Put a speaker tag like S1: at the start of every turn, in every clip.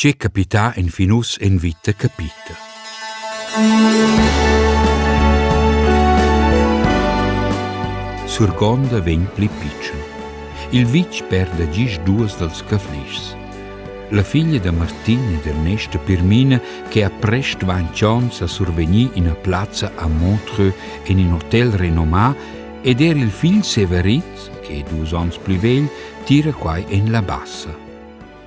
S1: C'è capità in finus in vita capita. Surgonda ven pli pitchen. Il vic perde gis duas dels caflischs. La figlia de Martin ed Ernesta Pirmina che a prest van chance a survenir in a plazza a Montreux in un hotel renomà ed era il figlio Severit, che è due ans più vell, tira quai in la bassa.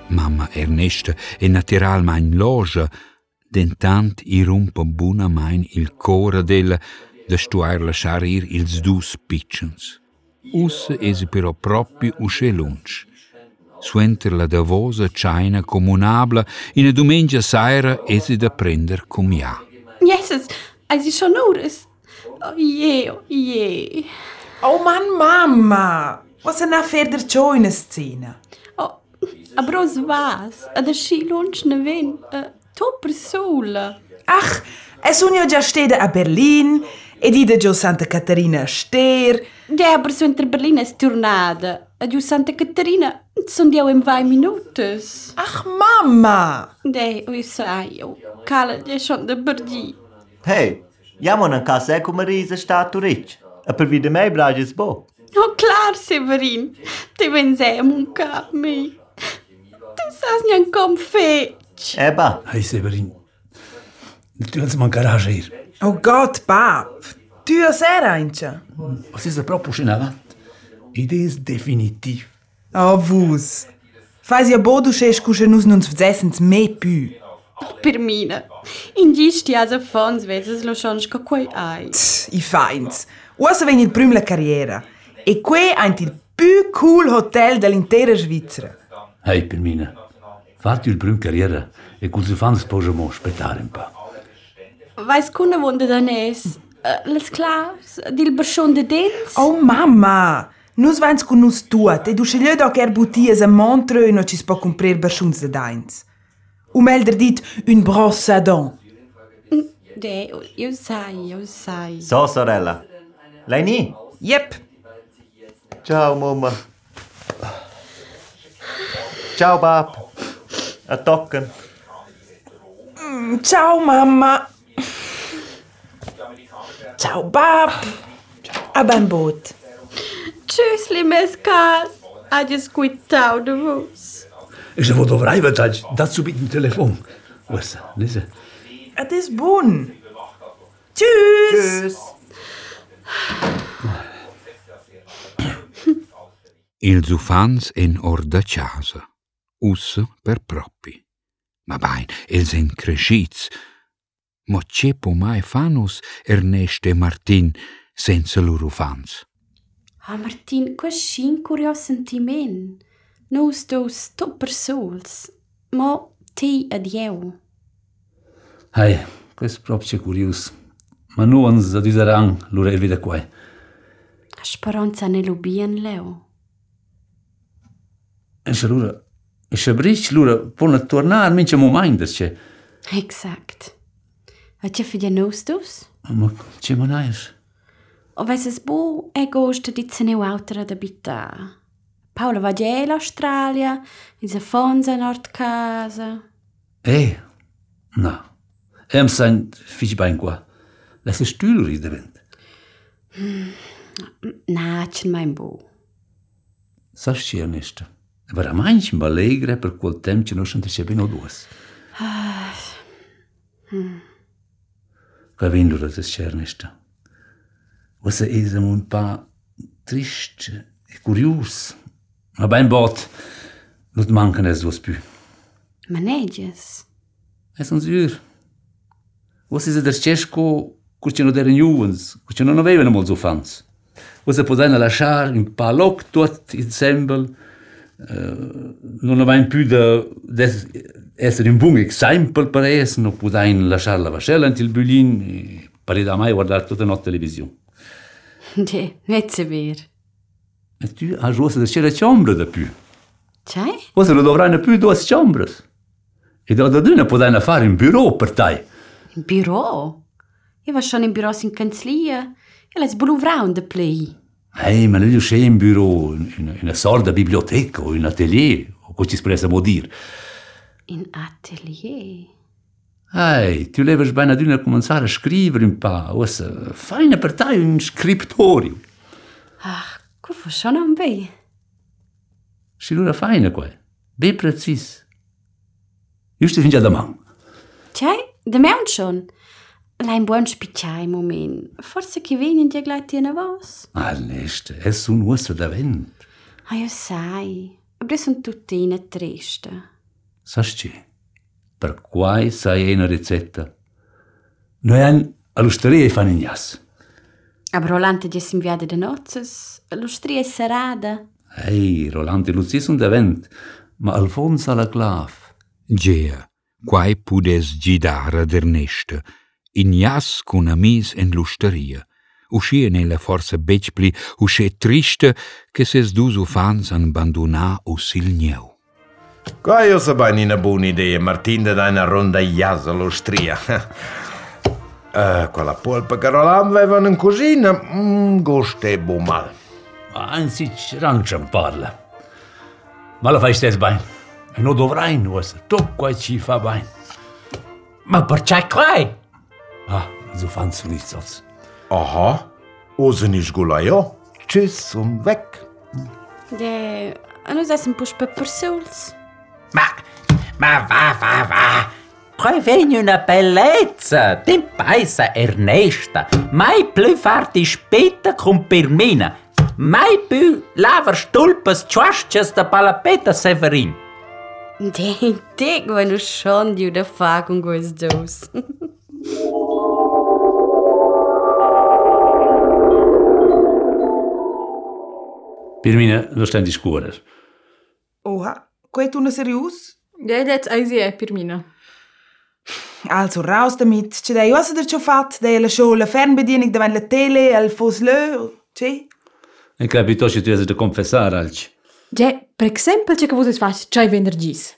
S1: Mamma Ernesta è naturalmente in logia, dentant i rumpa buna main il cora della da stuar lasciar ir ils dus pitchens. Ussa esi però proprio usce lunch. Suenter la davosa china comunabla, in a domenica sera esi da prender comia.
S2: Jesus, als ich schon ures. Oh je, oh je.
S3: Oh Mann, Mama! Was è una ferder ciò in scena?
S2: Aber was? A da schi lunch ne ven. To per sola.
S3: Ach, es unio già stede a Berlin, ed ida già Santa Caterina a Ster.
S2: De aber so inter Berlin es tornada. A giù Santa Caterina son dio in vai minutos.
S3: Ach, Mama!
S2: De, oi sai, oh, cala de schon de bergi.
S4: Hey, jammer een casa com Marisa está turic. A per vida mei brages bo.
S2: Oh, klar, Severin. Te venzem un cap mi. tas ņem konfeķi.
S4: Eba.
S5: Hey Severin, tu andas man garagem ir.
S3: Oh God, pap! Tu
S5: as ainda. Vocês a próprio chinava. Ideias definitiv.
S3: Oh, vus. Fazia boa šeš kuše nus nuns vdzesens me py.
S2: Oh, per mine. In gis ti as a fons vezes lo schon sco quei ai.
S3: I feins. Uas venit prüm la carreira. E que ant il più cool hotel dell'intera Svizzera.
S5: Hey, per Permine. Il primo carriera e con si fanno sposamo aspettare un po'.
S2: Weiß kunde wunde danes. Uh, les clavs, dil berschon de dents.
S3: Oh mamma! Nus vains con nus tuat e du sceglieu doc er butias a Montreux no ci spo comprer berschuns de dains. U melder dit un brosse à dents.
S2: De, io sai, io sai.
S4: so sorella. Lei ni?
S3: Yep.
S4: Ciao mamma. Ciao bab. Attacca. Mm,
S3: ciao mamma. Ciao bab. A ben boot.
S2: Tschüss, liebes Kas. Adios, just quit out
S5: the house. Is er wat? Dat zo un telefon. telefoon. Wat is
S3: het? Het is Boen. Tschüss.
S4: Tschüss.
S1: Il Zufans in orda cează us per propi. Ma bain, els encrescits. Ma ce mai fanus Ernesto Martin senza loro fans?
S2: Ah, Martin, questo è un curioso sentimento. Noi dos topper sols, ma te adieu.
S5: Hai, questo è proprio curioso. Ma non si disaran loro il vede qua.
S2: Speranza ne lo bien leo.
S5: E allora l'ora... E se bric l'ora pone tornare mince momentos, ce.
S2: Exact. A ce fide nus dos?
S5: Ma ce manais?
S2: O veses bo e gosta di ceneu autra da bita. Paula va già l'Australia, in fonza nord casa.
S5: Eh, no. Em sein fich bein qua. Lass stühl ridevent.
S2: Na, c'è mein bo.
S5: Saps ci Vëra manjë më alegre per quel tempo che non sono te bene o due. Ah. Hm. Ka vindur të sqernishta. Ose e zëm un pa trisht e kurios. Ma beim bot nuk të mankën e zos
S2: py.
S5: Manegjes. E son zyr. Ose se dërqesh ku kur që në derë njuvëns, kur që në në vejve në mollë zufans. Ose po dajnë në lashar, në palok, tuat i të sembël, non avevamo più da, da essere un buon esempio per esso, non potevamo lasciare la vascella in il bulin per da mai guardare tutta la notte televisione.
S2: De, vezze ver.
S5: E tu hai giusto da c'era ciambra da più.
S2: C'è?
S5: Cosa lo dovranno più due ciambre. E da da due potevano fare un bureau per te.
S2: In bureau? Io va schon in bureau in canzlia. E les bluvrau de play.
S5: Ehi, ma non c'è un bureau, in, in una sorda biblioteca o un atelier, o come ci espressiamo dire.
S2: in atelier.
S5: Ehi, tu levi bene ad una cominciare a scrivere un po'. Ossa, fai una per te un scriptorio.
S2: Gut, was schon am weh.
S5: Si lura feina qua. Ben precis. Just fin già da man.
S2: Tjai, de meun schon. Lein buon spicciai moment. Forse che vegnan dir gleich tiene was.
S5: Ah, neste, es un uossa da vent.
S2: Ah, io sai. Aber das sind tutte in triste.
S5: Sasci, per quai sai una ricetta. Noi han all'osteria e fan in jas.
S2: Aber Rolante di sim viade de nozzes. L'ustria è serada.
S5: Ehi, Rolante Luzi sunt da vent, ma Alfonso alla clav.
S1: Gea, quai pudes gidara der nesta, Ignas cu un amis în luștărie. Ușie nele forse becpli, ușe triște, că se zduzu fans în banduna o silnieu.
S6: Qua io so bene una buona idea, Martin, da una ronda iasa lo stria. uh, quella polpa che Roland avevano in cucina, mm, gostebo mal.
S5: Anzi, non ci parla. Ma la fai stessa bene. E non dovrai, non Tu qua ci fa bene.
S7: Ma perché qua?
S5: Ah, so fan su nichts.
S6: Aha, osen ich gulaio. Tschüss und weg.
S2: De... Nus essen pus peppersuls.
S7: Ma, ma va, va, va. Quai vegna una bellezza. Tim paisa Ernesta. Mai più farti spetta con per mina. Mai più lavar stulpas tschasches da palapeta Severin.
S2: De, de, wenn du schon die de Fagung
S5: Për mine, do shtë e ndiskuarës.
S3: Oha, ko e tu në serius?
S8: Ja, e deci, letë, a i zi e, për mine.
S3: Also raus damit, që da jo asë dërë që fatë, da e lë shohë lë fernbedienik, da vanë lë tele, al foslë, që?
S5: E capito që tu e të konfesar, alqë.
S8: Ja, per exemplu, që ka vëtë të fatë, që i vendërgjisë.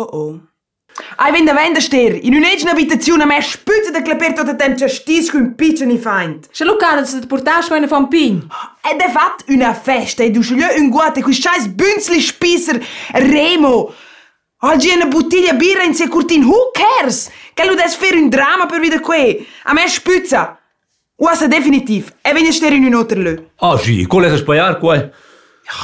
S3: Oh, oh. Ai wenn der Wende ster, in un'egna abitazione a me spüze da claperto da tem c'astis con piccini feind.
S8: C'è locale, se ti portasci con una fampin.
S3: Ed è fatt una festa e du schlö un guate qui scheiß bünzli spisser Remo. Oggi una bottiglia birra in se curtin, who cares? Che lu des fer un drama per vida qui. A me spüza. Uasa definitiv. E wenn ihr ster in un oterlö.
S5: Ah, sì, qual è qua?
S3: Ja,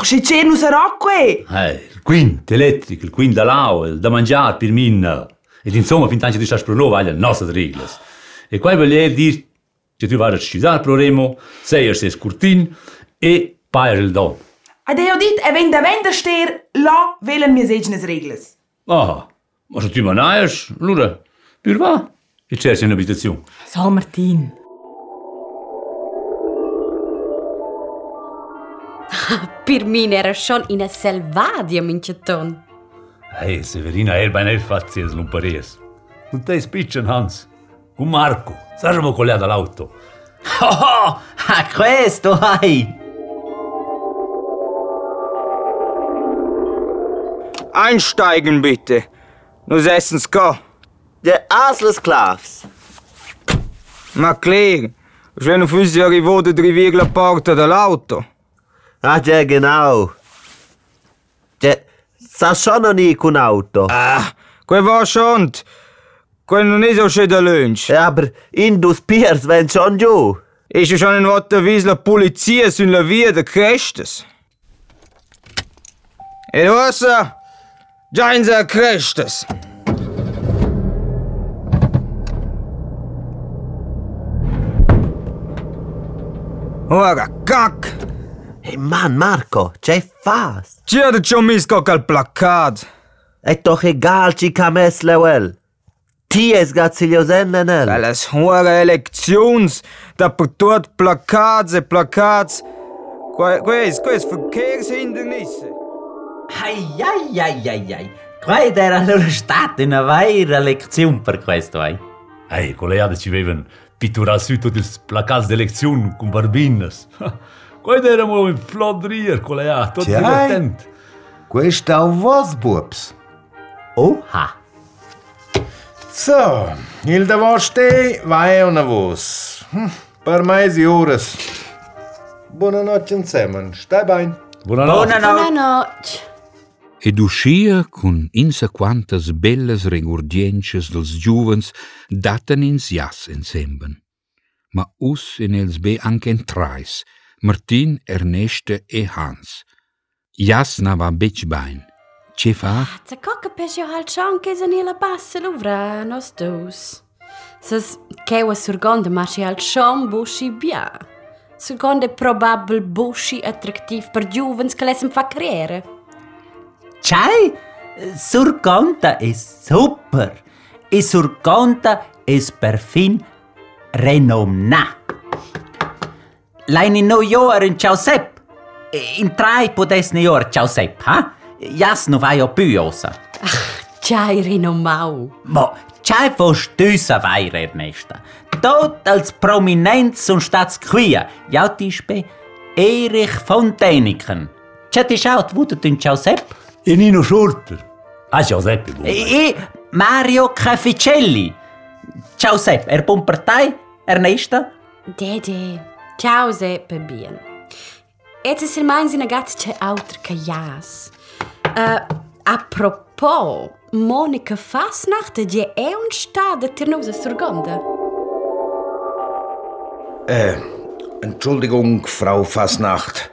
S3: se c'è nu sarà qui.
S5: Eh, il quint elettrico, il quint da lau, il da mangiare per minna. Ed insomma, fin tanto di sta spronova, alle nostre regole. E qua voglio dire che tu vai a studiare pro Remo, sei a sei scurtin e paier il don.
S3: Ed io dit, e wenn der Wende ster, la wählen mir segnes regles.
S5: Ah, ma se tu manaias, allora, per va, e cerchi un'abitazione.
S8: So, Martin.
S2: Per min era schon in a selvadia minceton.
S5: Hey, Severina, er bei nel fazies lumparies. Un te spiccian, Hans. Un Marco, saremo con lei dall'auto.
S7: Oh, a questo hai.
S9: Einsteigen bitte. Nur sessen's go.
S4: Der Asles Klavs.
S9: Ma clear. Schön auf uns arrivo de drivir la porta dell'auto.
S4: Ah, ja, genau. Ja, sa schon noch nie con Auto.
S9: Ah, quel war schon. Quel non è so schön der Lunch.
S4: Ja, aber in dus Piers wenn schon giù.
S9: Ist ja schon in Wattenwies la Polizia sun la via de Crestes. E ossa, già in sa Crestes. Ora, cac!
S4: Man, Marco, c'è
S9: fast! Cercio misco cal
S4: placad! Et toch egalci cames leuel! Ties gazilios ennenel!
S9: Veles huere elections, da putort placads e placads, quaes, quaes verkeershindernisse!
S7: Ai, ai, ai, ai, ai! Quae era loro stata una vera lezione per questo, ai?
S5: Ai, colleate ci avevano pitturato tutto il placads di lezione con barbinas! Vai der mal een fladrier,
S6: collega.
S5: Tot
S6: je tent. o was bobs.
S7: Oha.
S6: So, il da vos te vai ou na vos. Hm, per mais horas. Boa noite, semen. Está
S5: bem. Boa noite.
S7: Buonanotte.
S2: Buonanotte.
S1: Ed uscia con insaquantas belles regurgiences dels giuvens datan ins jas ensemben. Ma us in els be anche entrais, Martin, Erneste e Hans. Jas na va bec bain. Ce fa?
S2: Za coca pesce halt schon che se ne la passa l'uvra nos dus. Sas chewa surgonda marci halt schon buschi bia. Surgonda è probabel buschi attraktiv per giuvens che lesen fa carriere.
S7: Chai, Surconta è super. E Surconta è perfin renomna. Lein in New York in Ciao Sepp. In drei podesne Jahr Ciao Sepp, ha? Jas no vai o püosa.
S2: Chai rinomau.
S7: Mo, Chai vo stösa vai Ernesta. Tot als Prominenz und Staatsquia. Ja, tispe Erich von Däniken. C'è ti schaut, wo du in Ciao Sepp?
S5: E Nino Schurter. Ah, Giuseppe, buon.
S7: E Mario Caficelli. Ciao Sepp, er buon partei? Ernesta?
S2: Dede. Ciao Seppe bien. Jetzt ist er meins in a gatze auter che jas. Uh, apropos, Monika Fasnacht, die è un sta de Tirnosa Surgonda.
S6: Äh, Entschuldigung, Frau Fasnacht.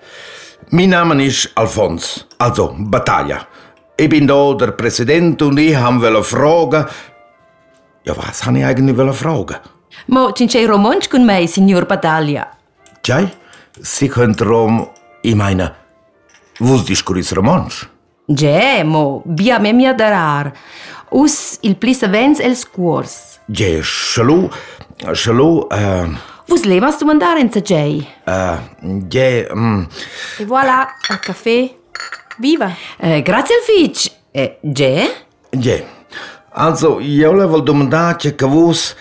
S6: Mein Name ist Alfons, also Battaglia. Ich bin da der Präsident und ich wollen fragen. Ja, was habe ich eigentlich fragen?
S8: Mo c'è romansch con me, signor Battaglia.
S6: Tjaj, si controm imaina. Vus discuris romansch?
S8: Gemo, bia me mia darar. Us il plis avens els cuors.
S6: Ge, shalu, shalu... Uh...
S8: Vus lemas tu mandare in sagei?
S6: Uh, ge... Um...
S8: E voilà, il caffè. Viva! Uh, grazie al fitch. Eh, ge?
S6: Ge. Also, io le vol domandare che vus... Vos...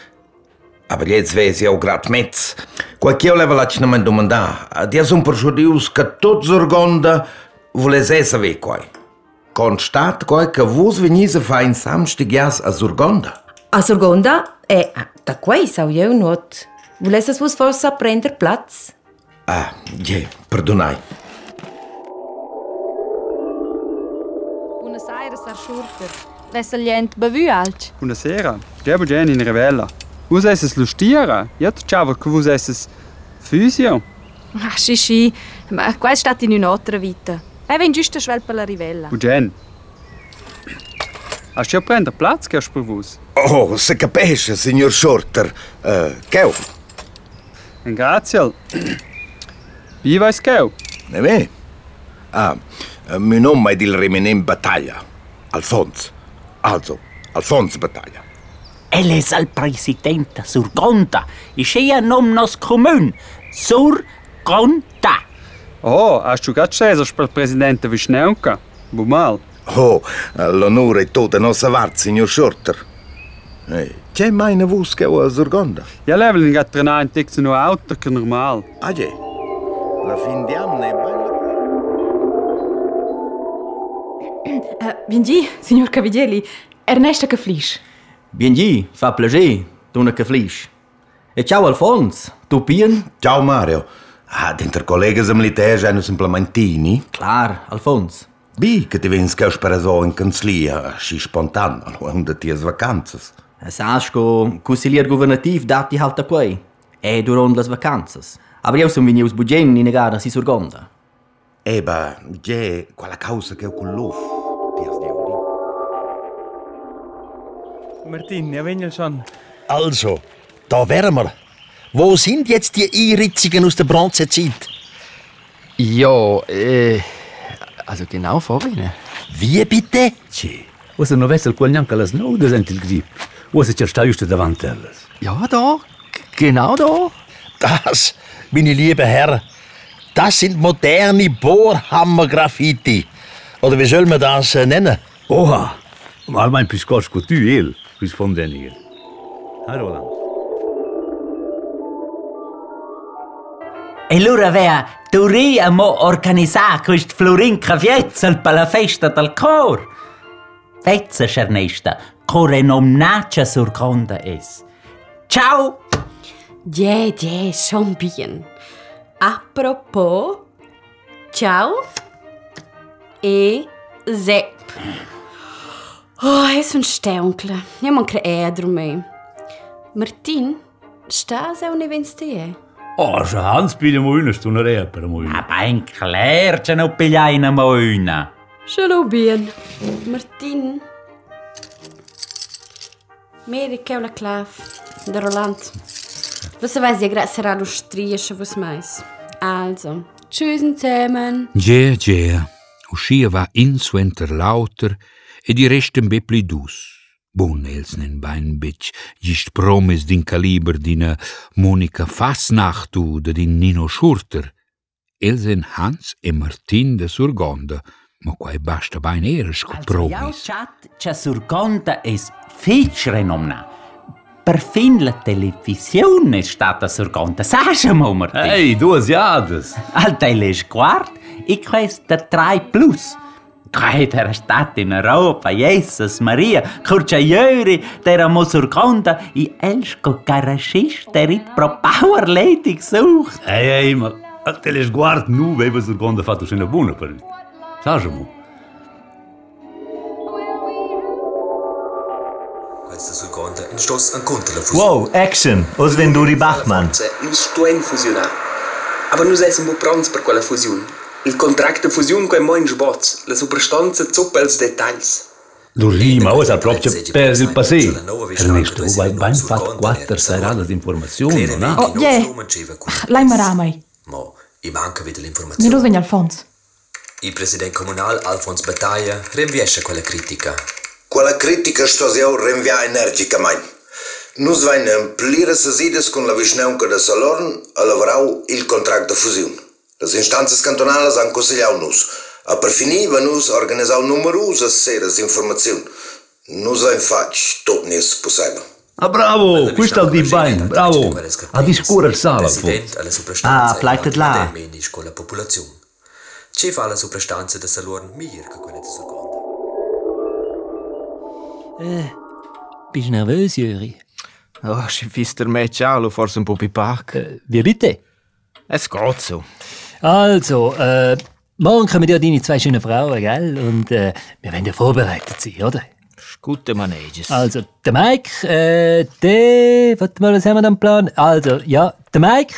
S6: velho gratamente. Qualquer leva lá na mãe do mandar, adias um prejuízo que todos orgonda volezei é saber qual. Constate qual é que vos venise fain samstigias a Zurgonda.
S8: A Zurgonda é ah, da quei sau eu not. Volesses vos força prender plats?
S6: Ah, je, perdonai.
S10: Buonasera, Sar Schurter. Vesselient bevu alt.
S11: Buonasera, Gebo Jenny in Revella. Vus esses lustiera? Ja, ciao, che vus esses fysio?
S10: Ah, sì. Ma qua è stato in un'altra vita. E ven giusto schwel per la rivella.
S11: Bu gen. Hast du ja prender Platz, gehst per vus?
S6: Oh, se capisce, signor Shorter. Uh, Keu,
S11: En grazie. Wie weiß geu?
S6: ne me? Ah, mio nome è il Remenem Battaglia. Alfons. Also, Alfons Battaglia.
S7: Elle ist als presidente sur Gonta. Ich gehe nom nos Kommun. Sur Gonta.
S11: Oh, hast du gerade Cesar per Präsidenten wie Schnellka? Bu mal.
S6: Oh, l'onore è tutta nostra vart, signor Shorter. Hey. Eh, c'è mai una vusca o una zurgonda?
S11: Ja, leveln geht drin ein, tickst nur Auto, normal.
S6: Ah, je. La fin di anno è bella.
S8: Eh, uh, Vingi, signor Cavigelli, Ernesto che flisce.
S12: Bienji, fa plager, dona que feliz. E tchau, Alfons, tu pien?
S6: Tchau, Mario. Ah, dentre colegas a militar já não simplementini?
S12: Claro, Alfons.
S6: Bi, que te vens que eu só em cancelia, assim espontâneo, onde tias vacanças.
S12: Sabes que o conselheiro governativo dá-te alta quei. É durante as vacanças. Abriu-se um vinho os bugen e negaram-se surgonda.
S6: Eba, já, qual a causa que eu coloco?
S11: Martin, ja, wenn schon.
S4: Also, da wären wir. Wo sind jetzt die Einritzungen aus der Bronzezeit?
S13: Ja, äh, also genau vor Ihnen.
S4: Wie bitte?
S5: Sì. Você não vê se quel neanche las nou de il grip. Você ci sta just davanti alles.
S13: Ja, da, genau da.
S4: Das, meine liebe Herr, das sind moderne Bohrhammer-Graffiti. Oder wie soll man das äh, nennen?
S5: Oha, mal mein piscosco tu il, risponde hier. Hallo lang.
S7: E allora aveva dovremmo organizzare questo florinca fiezzel per la festa del cor. Fezza, Ernesta, core non nace surconda es. Ciao!
S2: Ja, ja, schon bien. Apropos, ciao e ze. Oh, è un steuncle. Io non credo me. Martin, sta se un evento
S5: Oh, schon Hans bei der Moine, stu ne Reper Moine.
S7: Ma in Claire c'è non pigliai una moina.
S2: Je l'ho bien. Martin. Meri che una clav. Der Roland. Você vai dizer graças a los trias, was mais. Also, tschüss zusammen.
S1: Gea, gea. Uscia va insuenter lauter e di restem be pli dus. Bun els nen bain bitch, gist promes din caliber dina Monika Fasnachtu de din Nino Schurter. Els en Hans e Martin de Surgonda, ma quai basta bain eres co
S7: Jau
S1: promis.
S7: chat c'è surconta es fitch renomna. Per fin la televisione è stata surconta. Sasciamo, Martin.
S5: Hey, duas jadas.
S7: Al telesquart e questa 3 plus. Quaid era stata in Europa, Jesus Maria, curcia ieri, teramo surconta e elsco carascista erit pro power lady gesucht.
S5: Hey, hey, ma a telesguard nu veva surgonda fatto scena
S14: incontra la fusione.
S15: Wow, action! Os Venduri Bachmann.
S14: Stuen fusionar. Aber nus essen pronti per quella fusione. Il contract de fusiun quei moins bots, la superstanza zuppa els
S5: detalls. ora cosa proprio per il passato. Ernesto, vai ben fatto quattro serate di informazioni, no?
S10: Oh, yeah. Lai ma ramai.
S14: Ma, i manca
S10: vede
S14: informazioni.
S10: Mi rovegna Alfonso.
S14: Il presidente comunale Alfons Battaglia rinviesce quella critica.
S6: Quella critica sto io rinvia energicamente. Nus vain ampliare le sede con la vișneuncă de salorn, a lavrau il contratto de fuziune. As instâncias cantonais aconselham-nos a prevenir-nos a organizar números a seres de informação nos enfates todo nesse possível. A
S5: ah, bravo, questo è il divine, bravo, a discorre il
S14: salvo.
S4: Ah, pleitet là.
S14: con la ah, e popolazione. Ci fa la soprastanza da salorn mir che quella di seconda.
S16: Eh, bist nervös, Jöri?
S17: Oh, ci fister me ciao, forse un po' pipac.
S16: Uh, wie bitte?
S17: Es geht so.
S16: Also, äh, morgen kommen ja deine zwei schönen Frauen, gell? Und äh, wir werden ja vorbereitet sein, oder?
S17: Gute Manages.
S16: Also, der Mike, äh, der, warte mal, was haben wir im Plan? Also, ja, der Mike,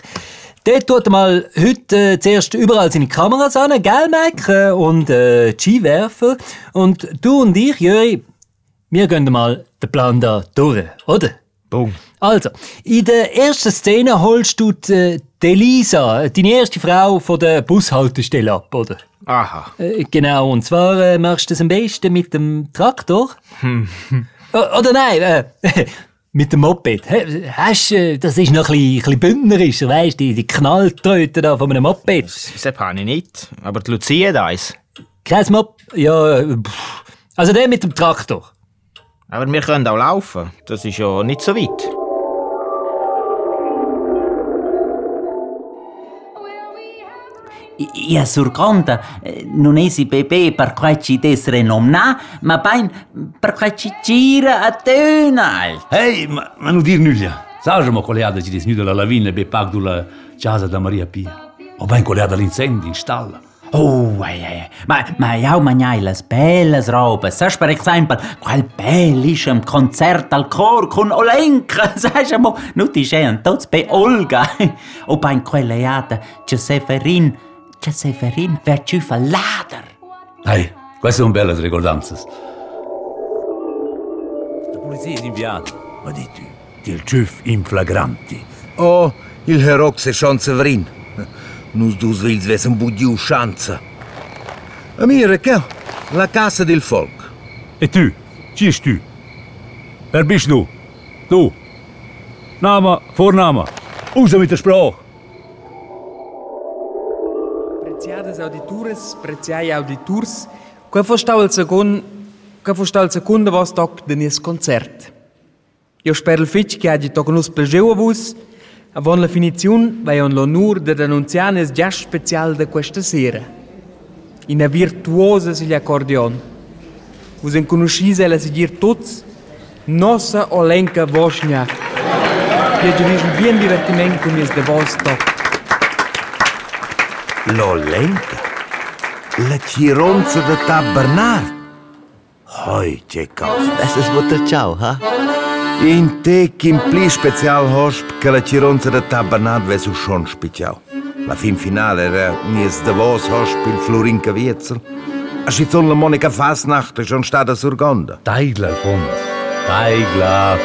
S16: der tut mal heute äh, zuerst überall seine Kameras an, gell, Mike? Äh, und äh, Skiwerfer. Und du und ich, Jöri, wir gehen mal den Plan da durch, oder?
S17: Boom.
S16: Also, in der ersten Szene holst du die, die Elisa, deine erste Frau, von der Bushaltestelle ab, oder?
S17: Aha.
S16: Äh, genau, und zwar äh, machst du das am besten mit dem Traktor.
S17: Hm.
S16: Oder nein, äh, mit dem Moped. Hast, äh, das ist noch ein bisschen, ein bisschen bündnerischer, weißt du, die, die Knalltröte da von einem Moped.
S17: Das habe ich nicht. Aber die Lucia hat eins.
S16: Kein Mop, ja, äh, pff. also der mit dem Traktor.
S17: Aber wir können auch laufen. Das ist ja nicht so weit.
S7: Ja, surconta, eh, non è si bebè per quai ci desre nomna, ma ben per quai ci gira a tönal.
S5: Hey, ma, ma non dir nulla. Sagemo coleada ci disnuda la lavina e be pac du la casa da Maria Pia. O ben coleada l'incendio in stalla.
S7: ueieie, ma, ma jau mangiai las belles robes, sas per exempel quel bellischem concert al cor cun Olenka, sas mo, nu ti schean tots pe Olga, o pa in quelle iata Giuseferin, Giuseferin verciufa lader.
S5: Dai, queste sono belle ricordanze. La polizia è inviata, ma di tu, il ciuf in flagranti.
S6: Oh, il heroxe Sean Severin. Nu-ți dus, Vilzve, să-mi budiu șanță. Amire, che? La casa del folk.
S5: E tu? Chi ist tu? Wer bist du? Du? Name, Vorname. Raus mit der Sprache.
S18: Preziadas auditores, preziai auditors, quei fostau il secund, quei fostau il secunda vos toc de nis concert. Io spero il fitch che hagi toc nus plageu a vos, avon la finiziun vai on l'onur de denunziar nes già special de questa sera. ina virtuosa silha acordeon. Vos enconoscis ela seguir tots nossa olenca vosnia. Que dirige bem diretamente com de vos top.
S6: L'olenca? La cironza de Tab Bernard? Hoi, che cosa.
S4: Das ist Mutter Ciao, ha?
S6: In te kim pli special hosp che la cironza de Tab Bernard vesu schon special. La fin finale era mies de vos hosp il Florin Caviezel. A schizon la Monica Fasnacht schon stata surgonda.
S14: Teigler, Fons. Teigler.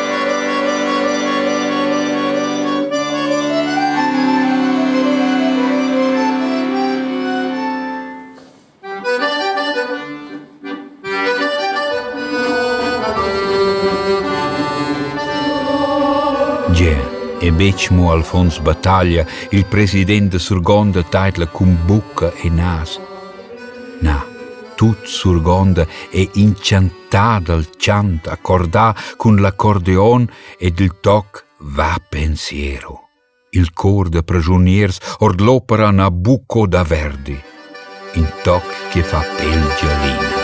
S1: Gia e becmo Alfons Battaglia, il presidente Surgonda taitla cum bucca e nas. Na, tut Surgonda è incantada al chant accordà con l'accordeon ed il toc va pensiero. Il cor de prigioniers ord l'opera Nabucco da Verdi, in toc che fa pel gialina.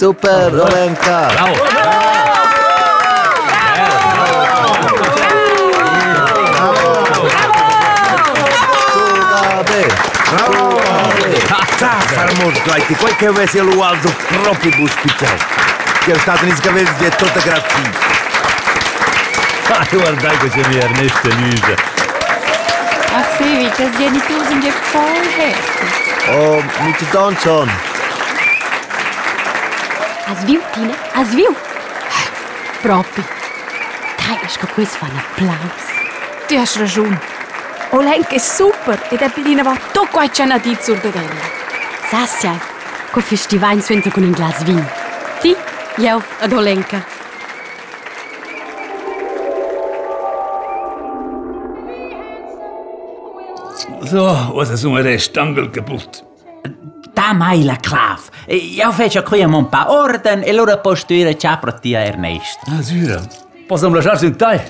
S4: Super Rolenka.
S14: Bravo.
S6: Bravo! Zafar gledajte, koliko je veselo u Aldo Propibus pitao. Jer tata niska vezi gdje je to ta
S14: grafija. Aj, guardai che c'è mi Ernesto Luisa.
S19: Ach, Sevi, das ist ja nicht so, sind ja voll heftig.
S4: Oh, mit der
S2: A zvil, Tina, a zvil. Propi, kaj je kako izvan aplaus?
S10: Ti jaš ražun. Olenka je super, ti da Pelina to koja će na dicu urdedenja. Sasjaj,
S2: ko festivanj su entro con un glas vin. Ti, jev, ad Olenka.
S14: So, was ist um eine Stangel kaputt?
S7: Da mei la Klav, Io faccio qui a un pa orden e loro postuire cià per tia Ernest.
S14: Ah, Sura. Possiamo lasciarsi in tai?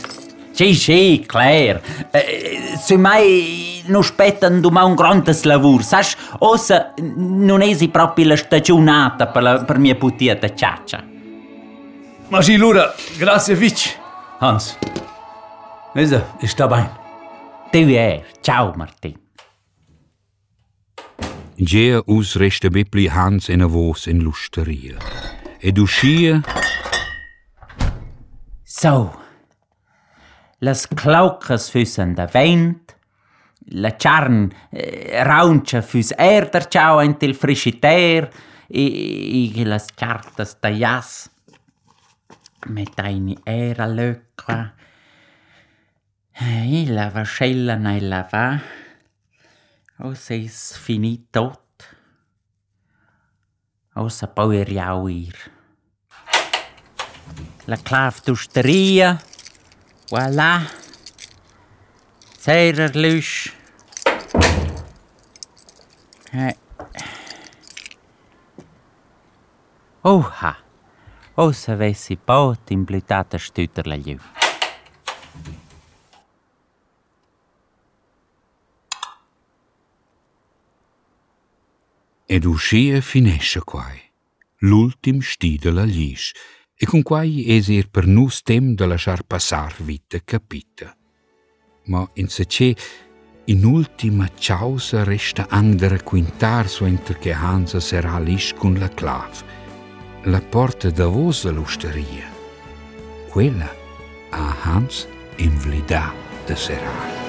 S7: Sì, sì, Claire. Eh, se mai non aspettano ma un grande lavoro, sai? Ossa non è proprio la stagionata per, la, per mia putietta ciaccia.
S14: Ma sì, Lura, grazie Vic. Hans. Vesa, ich sta bene.
S7: Tu è. Ciao, Martin.
S1: Gia us resta bepli Hans in a vos in l'usteria. Ed uscia
S7: So. Las claucas füssen da vent, la charn eh, rauncia füs erder ciao ent il frisciter e, e las cartas da jas met eine era löcqua. E la vascella na la va. O seis finit tot. O sa poi riauir. La clav d'usteria. Voilà. Seirer lusch. Eh. Oha. O se avessi pot implitata stüter la liu.
S1: Ed uscia finesce quai. L'ultim sti de la e con quai es er per nus tem de lasciar passar vita capita. Ma in se c'è in ultima causa resta andere quintar su entre che Hansa sarà lisch con la clav. La porta da vos de l'usteria. Quella a Hans in vlida de serar.